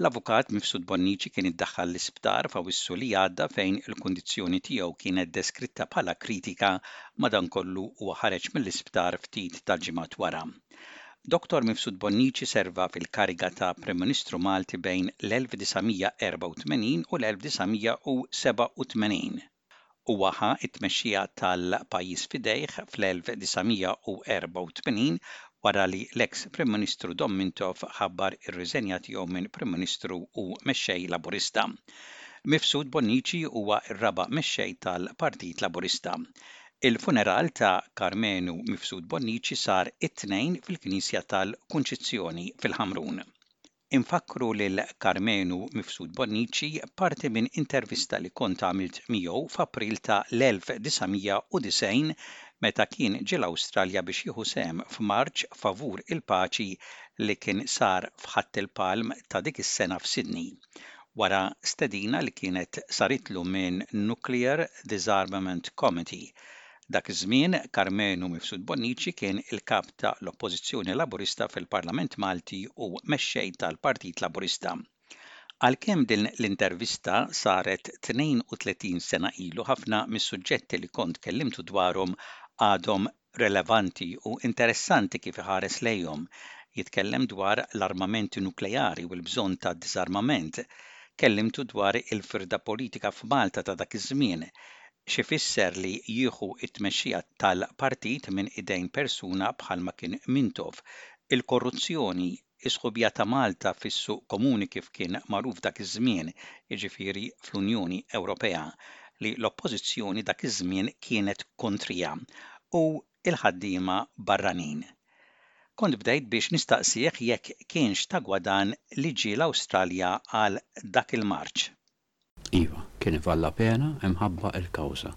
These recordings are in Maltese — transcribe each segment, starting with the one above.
L-Avukat Mifsud Bonnici kien iddaħħal l-isptar f'Awwissu li għadda fejn il-kundizzjoni tiegħu kienet deskritta bħala kritika madankollu huwa ħareġ mill-isptar ftit ta' ġimgħat wara. Dottor Mifsud Bonnici serva fil-kariga ta' Prim Ministru Malti bejn l-1984 u l-1987. Huwa ħa t-tmexxija tal-pajjiż f'idejh fl-1984 wara li l-eks Prim Ministru Dom Mintoff ħabbar ir-riżenja tiegħu minn Prim Ministru u Mexxej Laburista. Mifsud Bonnici huwa r-raba' Mexxej tal-Partit Laburista. Il-funeral ta' Karmenu Mifsud Bonnici sar it-Tnejn fil-Knisja tal-Kunċizzjoni fil-Ħamrun. Infakkru lil Karmenu Mifsud Bonnici parti minn intervista li kont għamilt miegħu f'April ta' l-1990 meta kien ġie l-Awstralja biex jieħu sehem f'marċ favur il-paċi li kien sar f'Ħadd il-Palm ta' dik is-sena f'Sydney wara stedina li kienet saritlu minn Nuclear Disarmament Committee Dak iż-żmien, Karmenu Mifsud Bonnici kien il-Kap ta' l-Oppożizzjoni Laburista fil-Parlament Malti u Mexxej tal-Partit Laburista. Għalkemm din l-intervista saret 32 sena ilu ħafna mis-suġġetti li kont kellimtu dwarhom għadhom relevanti u interessanti kif iħares lejhom, jitkellem dwar l-armamenti nukleari u l-bżonn ta' diżarmament, kellimtu dwar il-firda politika f'Malta ta' dak iż-żmien, x'ifisser li jieħu t-tmexxija tal-partit minn idejn persuna bħal ma kien Mintoff, il-korruzzjoni, is-sħubija ta' Malta fis-suq komuni kif kien magħruf dak iż-żmien, jiġifieri fl-Unjoni Ewropea, li l-Oppożizzjoni dak iż-żmien kienet kontriha, u l-ħaddiema barranin. Kont bdejt biex nistaqsih jekk kienx ta' gwadann li ġie l-Awstralja għal dak il-marċ. Iva, kien ivalla pena imħabba il-kawża.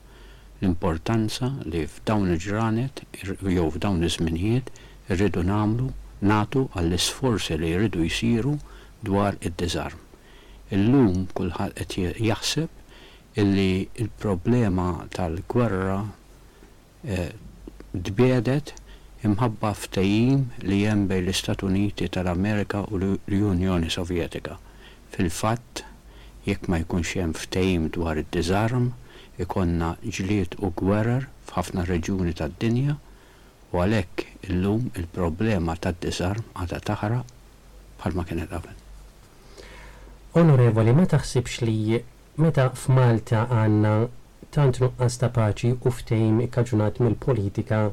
L-importanza li f'dawn il-ġranet jew f'dawn iż-żminijiet irridu nagħmlu nagħtu għall-isforzi li jridu jsiru dwar id-diżarm. Illum kulħadd qed jaħseb illi l-problema tal-gwerra tbiegħdet imħabba ftehim li hemm bejn l-Istat Uniti tal-Amerika u l-Unjoni Sovjetika. Fil-fatt, jekk ma jkunx hemm ftehim dwar id-diżarm, ikollna ġlied u gwerer f'ħafna reġjuni tad-dinja u għalhekk illum il-problema tad-diżarm għadha taħraq bħalma kienet qabel. Onorevoli, ma taħsibx li Meta f'Malta għandna tant nuqqas ta' paċi u ftehim ikkaġunat mill-politika,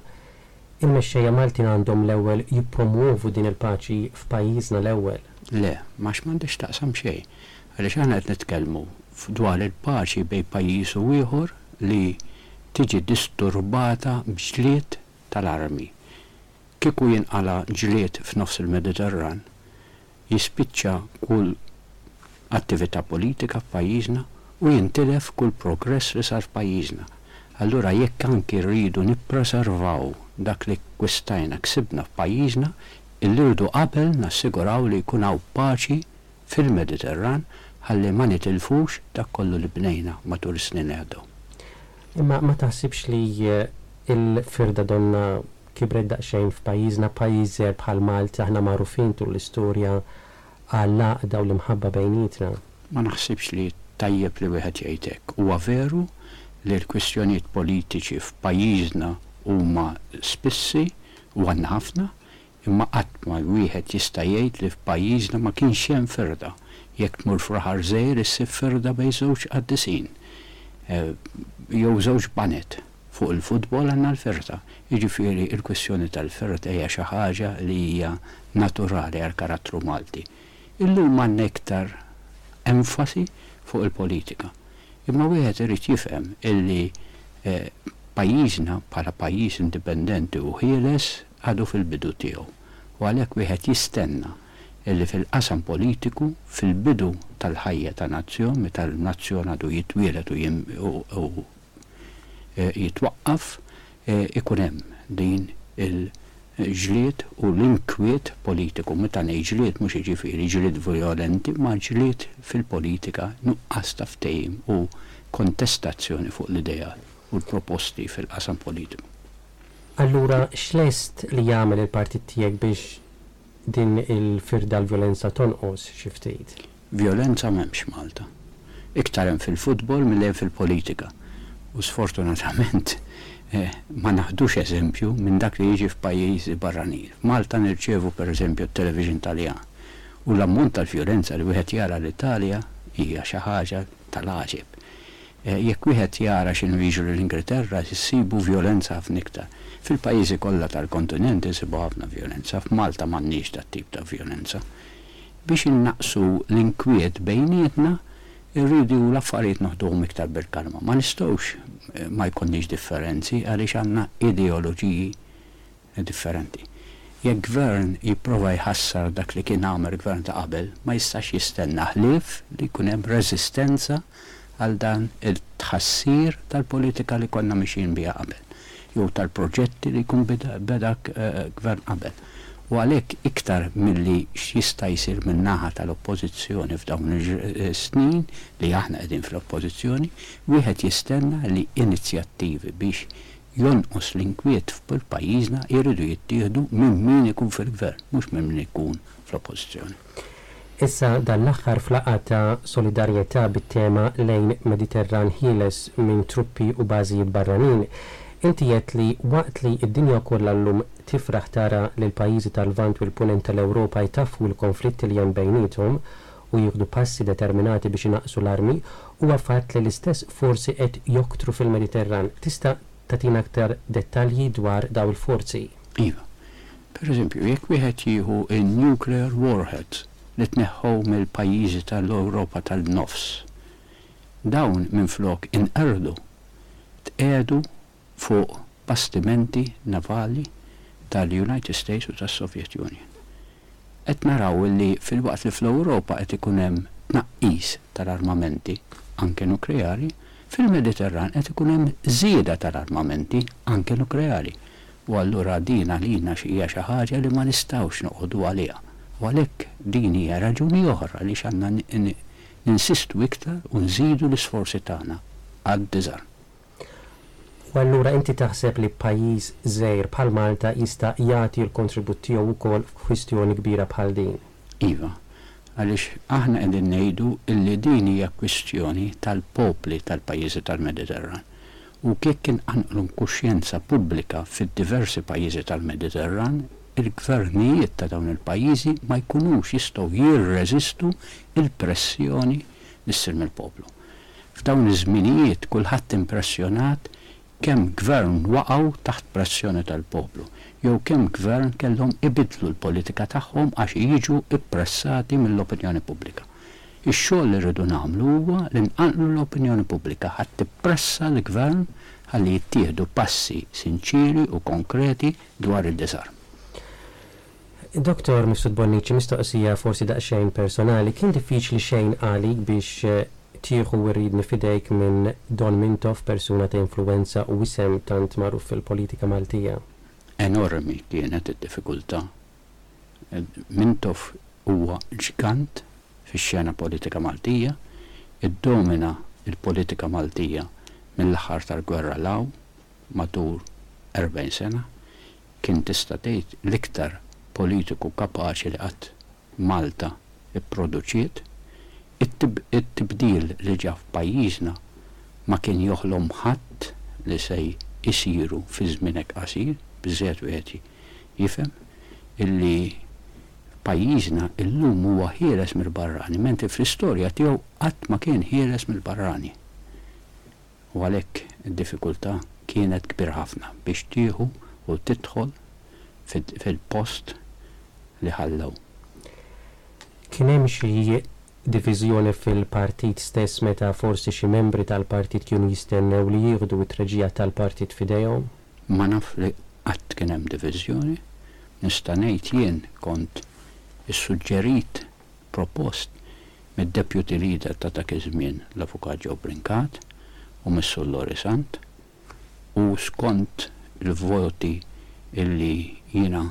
il-mexxejja Maltin għandhom l-ewwel jippromwovu din il-paċi f'pajjiżna l-ewwel. Le, għax m'għandha x'taqsam xejn. Għaliex aħna qed nitkellmu dwar il-paċi bejn pajjiż u ieħor li tiġi disturbata b'ġlied tal-armi. Kieku jinqala' ġlied f'nofs il-Mediterran, jispiċċa kull attività politika f'pajjiżna u jintilef kull progress li sar f'pajjiżna. Allura jekk anki rridu nippreservaw dak li kkwistajna, ksibna f'pajjiżna, irridu qabel nassiguraw li jkun hawn paċi fil-Mediterran ħalli ma nitilfux dak kollu li bnejna matul is-snin li għaddew. Imma ma taħsibx li l-firda donnha kibret daqsxejn f'pajjiżna, pajjiż żgħir bħal Malta, aħna magħrufin tul l-istorja għall-għaqda u l-imħabba bejnietna. Ma naħsibx li tajjeb li wieħed jgħid hekk. Huwa veru li l-kwistjonijiet politiċi f'pajjiżna huma spissi u għandna ħafna, imma qatt ma wieħed jista' jgħid li f'pajjiżna ma kienx hemm firda. Jekk tmur f'Raħal Żgħir issib firda bejn żewġ qaddisin, jew żewġ baned. Fuq il-futbol għandna l-ferta, jiġifieri il-kwistjoni tal-ferta hija xi ħaġa li hija naturali għall-karattru Malti. Illum għandna iktar enfasi fuq il-politika. Imma wieħed irid jifhem illi pajjiżna bħala pajjiż indipendenti u ħieles għadu fil-bidu tiegħu. U għalhekk wieħed jistenna illi fil-qasam politiku, fil-bidu tal-ħajja ta' nazzjon, meta l-nazzjon għadu jitwieled u jitwaqqaf ikun hemm din il-ġlied u l-inkwiet politiku. Meta ngħid ġlied mhux jiġifieri ġlied vjolenti ma ġlied fil-politika, nuqqas ta' ftehim u kontestazzjoni fuq l-ideat u l-proposti fil-qasam politiku. Allura x'lest li jagħmel il-partit tiegħek biex din il-firda l-vjolenza tonqos xi ftit? Vjolenza m'hemmx Malta. Iktar hemm fil-futbol milli hemm fil-politika. U sfortunatament ma naħdux eżempju minn dak li jiġi f'pajjiżi barranin. F'Malta nirċievu pereżempju t-television Taljan u l-ammont tal-vjolenza li wieħed jara l-Italja hija xi ħaġa tal-għaġeb. Jekk wieħed jara x'inhu jiġri l-Ingilterra jsibu vjolenza ħafna iktar. Fil-pajjiżi kollha tal-kontinent insibu ħafna vjolenza. F'Malta m'għandniex dat-tip ta' vjolenza. Biex innaqqsu l-inkwiet bejnietna, irridu l-affarijiet noħduhom iktar bil-kalma. Ma nistgħux ma jkollniex differenzi għaliex għandna ideoloġiji differenti. Jekk gvern jipprova jħassar dak li kien għamel gvern ta' qabel, ma jistax jistenna ħlief li jkun hemm reżistenza għal dan it-tħassir tal-politika li konna mixjin biha qabel, jew tal-proġetti li jkun beda Gvern qabel. U għalhekk iktar milli x'jista' jsir min-naħa tal-Oppożizzjoni f'dawn is-snin li aħna qegħdin fl-Oppożizzjoni, wieħed jistenna li inizjattivi biex jonqos l-inkwiet f'pajjiżna jridu jittieħdu minn min ikun fil-Gvern, mhux minn min ikun fl-Oppożizzjoni. Issa dan l-aħħar f'laqgħa ta' solidarjetà bit-tema Lejn Mediterran Ħieles minn Truppi u Bażijiet Barranin, inti għedt li waqt li d-dinja kollha llum tifraħ tara li l-pajjiżi tal-Lvant u l-Punent tal-Ewropa jtaffu l-konflitti li hemm bejniethom u jieħdu passi determinati biex inaqqsu l-armi, huwa fatt li l-istess forzi qed joktru fil-Mediterran. Tista' tagħtina aktar dettalji dwar dawn il-forzi? Iva. Per eżempju, jekk wieħed jieħu n-nuclear warheads li tneħħew mill-pajjiżi tal-Ewropa tal-Nofs, dawn minflok inqerdu, tqiegħdu fuq bastimenti navali tal-United States u tas-Soviet Union. Qed naraw li filwaqt li fl-Ewropa qed ikun hemm tnaqqis tal-armamenti, anke nukleari, fil-Mediterran qed ikun hemm żieda tal-armamenti, anke nukleari. U allura din għalina hija xi ħaġa li ma nistgħux noqogħdu għaliha. U għalhekk din hija raġuni oħra għaliex għandna ninsistu iktar u nżidu l-isforzi tagħna għad-disarm. U allura inti taħseb li pajjiż żgħir bħal Malta jista' jagħti l-kontribut tiegħu wkoll f'kwistjoni kbira bħal din? Iva. Għaliex aħna qegħdin ngħidu li din hija kwistjoni tal-popli tal-pajjiżi tal-Mediterran. u jekk inqanqlu l-kuxjenza pubblika fid-diversi pajjiżi tal-Mediterran, il-gvernijiet ta' dawn il-pajjiżi ma jkunux jistgħu jirreżistu l-pressjoni li ssir mill-poplu. F'dawn iż-żminijiet kulħadd impressjonat kemm gvern waqgħu taħt pressjoni tal-poplu jew kemm gvern kellhom ibiddlu l-politika tagħhom għax jiġu ppressati mill-opinjoni pubblika. Ix-xogħol li rridu nagħmlu huwa li nqanqlu l-opinjoni pubblika ħa tippressa l-Gvern ħalli jittieħdu passi sinċieri u konkreti dwar id-diżarm. Dottor Mifsud Bonnici, mistoqsija forsi daqsxejn personali, kien diffiċli xejn għalik biex tieħu r-riedni f'idejk minn Don Mintoff, persuna ta' influwenza u isem tant magħruf fil-politika Maltija? Enormi kienet id-diffikultà Mintoff huwa ġgant fix-xena politika Maltija, iddomina l-politika Maltija mill-aħħar tal-gwerra 'l hawn, matul 40 sena. Kien tista' tgħid l-iktar politiku kapaċi li qatt Malta pproduċiet. It-tibdil li ġa f'pajjiżna ma kien joħlom ħadd li se jsiru fi żmien hekk qasir, biżżejjed wieħed jifhem illi pajjiżna illum huwa ħieles mill-barrani mentri fl-istorja tiegħu qatt ma kien ħieles mill-barrani u għalhekk id-diffikultà kienet kbira ħafna biex tieħu u tidħol fil-post li ħallew. Kien hemm xi diviżjoni fil-partit stess meta forsi xi membri tal-partit kienu jistennew li jieħdu t-treġija tal-partit f'idejhom? Ma naf li qatt kien hemm diviżjoni. Nista' ngħid jien kont issuġġerit, propost, mid-Deputy Leader ta' dak iż-żmien, l-Avukat Joe Brincat, u mis-Sur Lori Sant, u skont il-voti li jiena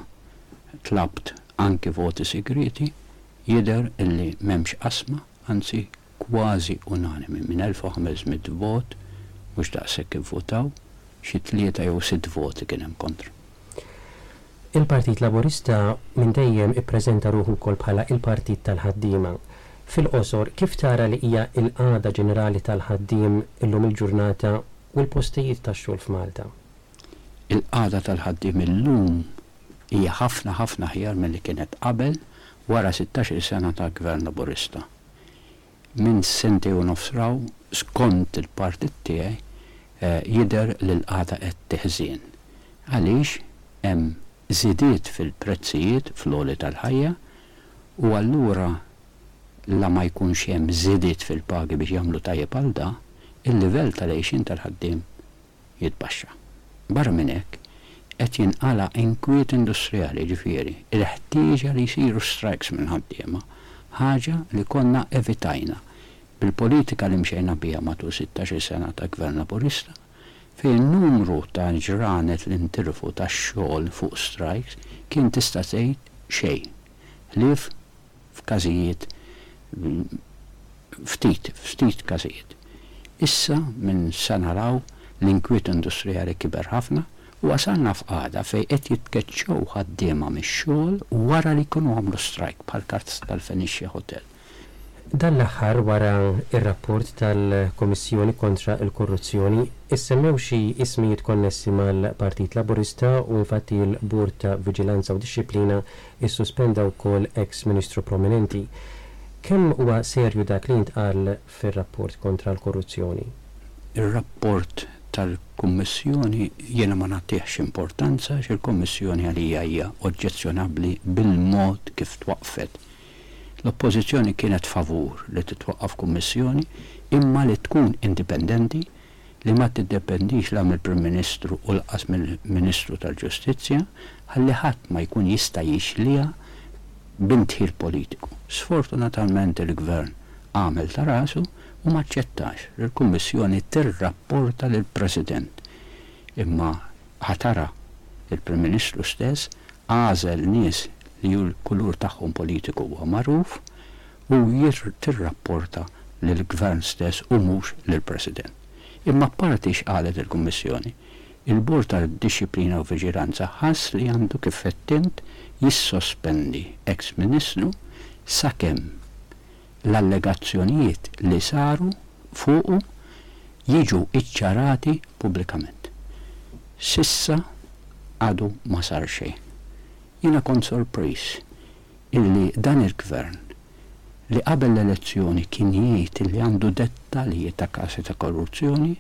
tlabt, anki voti sigrieti, jidher li m'hemmx qasma, anzi, kważi unanimi, minn 1,500 vot, mhux daqshekk ivvutaw, xi tlieta jew sitt voti kien hemm kontra. Il-Partit Laburista minn dejjem ippreżenta ruħu wkoll bħala il-partit tal-ħaddiema. Fil-qosor, kif tara li hija l-qagħda ġenerali tal-ħaddiem illum il-ġurnata u l-postijiet tax-xogħol f'Malta? Il-qagħda tal-ħaddiem illum hija ħafna ħafna aħjar milli kienet qabel wara sittax-il sena ta' Gvern Laburista. Minn sentejn u nofs raw, skont il-partit tiegħi, jidher li l-qagħda qed teħżien. Għaliex hemm żidiet fil-prezzijiet fl-għoli tal-ħajja u allura la ma jkunx hemm żidiet fil-pagi biex jagħmlu tajjeb għal dan, il-livell tal-għixien tal-ħaddiem jitbaxxa. Barra minn hekk, qed jinqala' inkwiet industrijali, jiġifieri, il-ħtieġa li jsiru strajks mill-ħaddiema, ħaġa li konna evitajna bil-politika li mxejna biha matul sittax-il sena ta' Gvern Laburista, fejn numru ta' ġranet li ntilfu tax-xogħol fuq strajks kien tista' tgħid xejn, ħlief f'każijiet ftit, ftit każijiet. Issa minn sa naraw l-inkwiet industrijali kiber ħafna u wasalna f'qagħda fejn qed jitkeċċew ħaddiema mix-xogħol wara li jkunu għamlu strajk bħall-każ tal-Fenicia Hotel. Dan l-aħħar wara r-rapport tal-Kummissjoni kontra l-Korruzzjoni, issemmew xi ismijiet konnessi mal-Partit Laburista u infatti l-Bord ta' Viġilanza u Dixxiplina issuspenda wkoll eks Ministru prominenti. Kemm huwa serju dak li ntqal fir-rapport kontra l-korruzzjoni? Ir-rapport tal-Kummissjoni jiena ma nagħtihx importanza għax il-Kummissjoni għalija hija oġġezzjonabbli bil-mod kif twaqqfet. L-Oppożizzjoni kienet favur li titwaqqaf Kummissjoni imma li tkun indipendenti li ma tiddependix la mill-Prim Ministru u lanqas mill-Ministru tal-Ġustizzja, ħalli ħadd ma jkun jista' jixliha b'indħil politiku. Sfortunatament il-Gvern għamel ta' rasu u ma aċċettax li l-Kummissjoni tirrapporta lill-President. Imma għad ara, il-Prim Ministru stess għażel nies li l-kulur tagħhom politiku huwa magħruf u tirrapporta lill-Gvern stess u mhux lill-President. Imma apparti x'qalet il-Kummissjoni, il-Bord ta' Dixxiplina u Viġilanza ħass li għandu kif fettimt jissospendi eks Ministru sakemm l-allegazzjonijiet li saru fuqu jiġu iċċarati pubblikament. S'issa għadu ma sar xejn. Jiena kont sorpriż illi dan il-Gvern, li qabel l-elezzjoni kien jgħid illi għandu dettalji ta' kasi ta' korruzzjoni,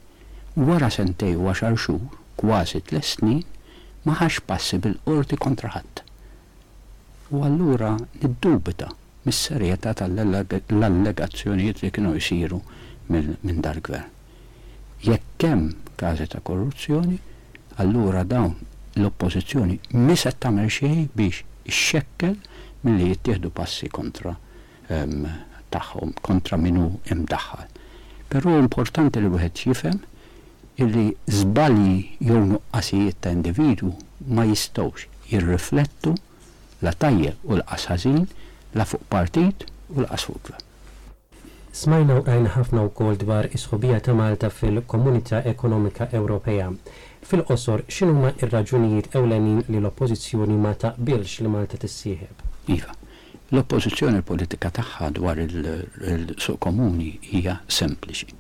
wara sentejn u għaxar xhur, kważi tliet snin, ma ħax passi bil-Qorti kontra ħadd. U allura niddubita mis-serjetà tal-allegazzjonijiet li kienu jsiru minn dal-Gvern. Jekk hemm każi ta' korruzzjoni, allura dawn l-Oppożizzjoni mhi se tagħmel xejn biex ixxekkel milli jittieħdu passi kontra tagħhom, kontra min hu imdaħħal. Però importanti li wieħed jifhem illi żbalji jew nuqqasijiet ta' individwu ma jistgħux jirriflettu la tajjeb u laqas ħażin la fuq partit u laqas fuq Gvern. Smajna u qrajna ħafna wkoll dwar is-sħubija ta' Malta fil-Komunità Ekonomika Ewropea. Fil-qosor, x'inhuma r-raġunijiet ewlenin li l-Oppożizzjoni ma taqbilx li Malta tissieħeb? Iva. L-Oppożizzjoni l-politika tagħha dwar il-Suq Komuni hija sempliċi.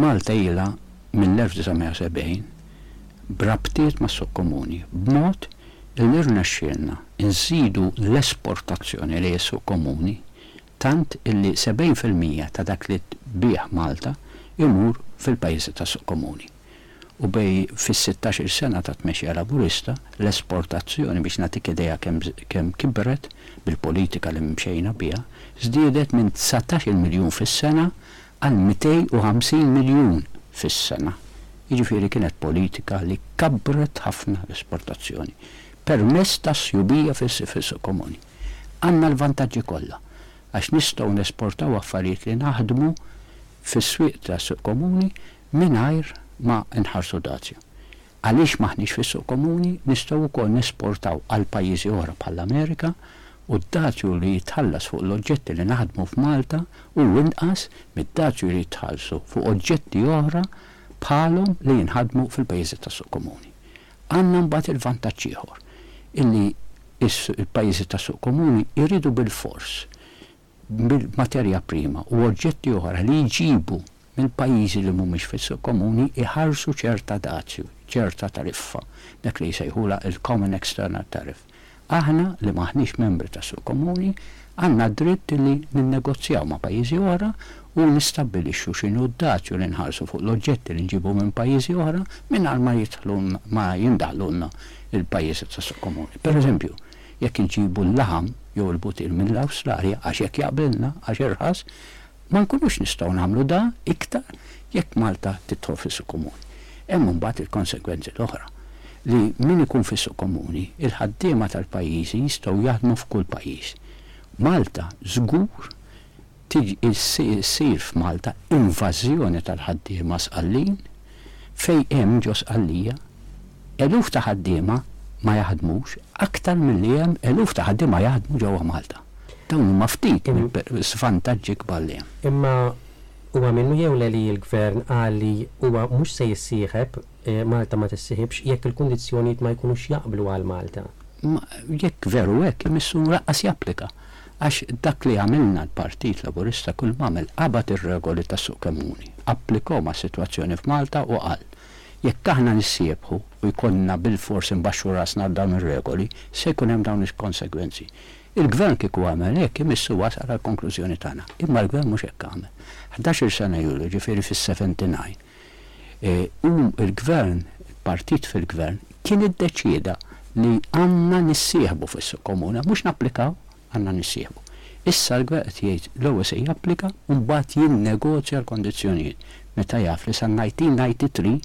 Malta ilha mill-1970 b'rabtiet mas-Suq Komuni, b'mod li rnexxielna nżidu l-esportazzjoni lejn is-Suq Komuni tant illi 70 fil-mija ta' dak li tbigħ Malta jmur fil-pajjiżi tas-suq komuni. U bej fis-sittax-il sena ta' tmexxija Laburista, l-esportazzjoni, biex nagħtik idea kemm kemm kibret bil-politika li mxejna biha, żdiedet minn dsatax-il miljun fis-sena għal 250 miljun fis-sena. Jiġifieri kienet politika li kabbret ħafna l-esportazzjoni permezz tas-sħubija fis-suq komuni. Għandna l-vantaġġi kollha għax nistgħu nesportaw affarijiet li naħdmu fis-swieq tas-suq komuni mingħajr ma nħarsu dazju. Għaliex m'aħniex fis-suq komuni, nistgħu wkoll nesportaw għal pajjiżi oħra bħall-Amerika u d-dazju li jitħallas fuq l-oġġetti li naħdmu f'Malta hu inqas mid-dazju li jitħallsu fuq oġġetti oħra bħalhom li jinħadmu fil-pajjiżi tas-suq komuni. Għandna mbagħad il-vantaġġ ieħor, illi l-pajjiżi tas-suq komuni jridu bilfors materja prima u oġġetti oħra li jġibu mill-pajjiżi li mhumiex fis-suq komuni jħallsu ċerta dazju, ċerta tariffa, dak li jsejħulha l-common external tariff. Aħna li m'aħniex membri tas-suq komuni għandna d-dritt li ninnegozjaw ma' pajjiżi oħra u nistabbilixxu x'inhu d-dazju li nħallsu fuq l-oġġetti li nġibu minn pajjiżi oħra mingħajr ma jidħlu ma jindaħlulna l-pajjiżi tas-suq komuni. Pereżempju, jekk inġibu l-laħam jew il-butir mill-Awstralja għax hekk jaqbilna, għax irħas, Ma nkunux nistgħu nagħmlu dan iktar jekk Malta tidħol fis-suq komuni. Hemm imbagħad il-konsegwenzi l-oħra, li min ikun fis-suq komuni, il-ħaddiema tal-pajjiżi jistgħu jaħdmu f'kull pajjiż. Malta żgur tiġi ssir f'Malta invażjoni tal-ħaddiema Sqallin fejn hemm ġo Sqallija eluf ta' ħaddiema ma jaħdmux aktar milli hemm eluf ta' ħaddiema jaħdmu ġewwa Malta. Dawn huma ftit mill-żvantaġġi kbar li hemm. Imma huwa minnu jew le li l-Gvern qal li huwa mhux se jissieħeb, Malta ma tissieħibx, jekk il-kundizzjonijiet ma jkunux jaqblu għal Malta? Ma jekk veru hekk, imissu laqqas japplika. Għax dak li għamilna l-Partit Laburista kull m'għamel qabad ir-regoli tas-suq komuni, applikahom għas-sitwazzjoni f'Malta u qal, jekk aħna nissieħbu u jkollna bilfors inbaxxu rasna għal dawn ir-regoli, se jkun hemm dawn il-konsegwenzi. Il-Gvern kieku għamel hekk imissu wasal għall-konklużjoni tagħna. Imma l-Gvern mhux hekk għamel. Ħdax-il sena ilu, jiġifieri fis-79, Hu l-Gvern, il-partit fil-Gvern, kien iddeċieda li għandna nissieħbu fis-suq komuni, mhux napplikaw, għandna nissieħbu. Issa l-Gvern qed jgħid l-ewwel se japplika u mbagħad jinnegozja l-kondizzjonijiet meta jaf li sa 1993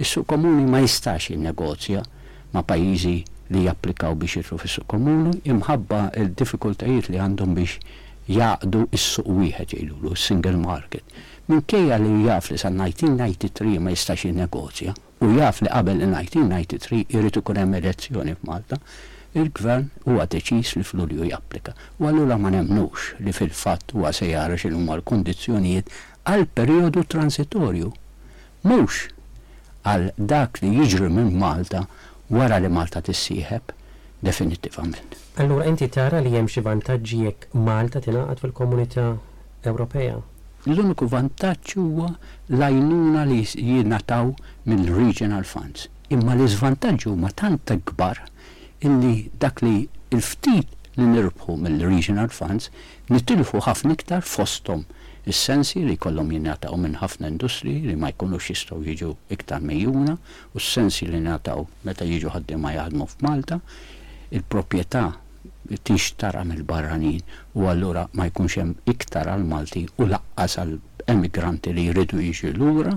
is-suq komuni ma jistax jinnegozja ma' pajjiżi li japplikaw biex jidħlu fis-suq komuni imħabba d-diffikultajiet li għandhom biex jgħaqqdu s-suq wieħed, jgħidulu, s-single market. Minkejja li hu jaf li sa 1993 ma jistax jinnegozja u jaf li qabel il-1993 irid ikun hemm elezzjoni f'Malta, il-Gvern huwa deċiż li f'Lulju japplika u allura ma nemmnux li fil-fatt huwa se jara x'inhuma l-kundizzjonijiet għall-perijodu transitorju. Mhux għal dak li jiġri minn Malta wara li Malta tissieħeb definittivament. Allura inti tara li hemm xi vantaġġi jekk Malta tingħaqad fil-Komunità Ewropea? L-uniku vantaġġ huwa l-għajnuna li jingħataw mill-regional funds. Imma l-iżvantaġġi huma tant ikbar illi dak li l-ftit li nirbħu mill-regional funds Nitilfu ħafna iktar fosthom is-sensi li jkollhom jingħataw minn ħafna industriji li ma jkunux jistgħu jiġu iktar megħjuna u s-sensi li ngħataw meta jiġu ħaddiema jaħdmu f'Malta. Il-propjetà tinxtara mill-barranin u allura ma jkunx hemm iktar għall-Malti u lanqas għall-emigranti li jridu jiġu lura.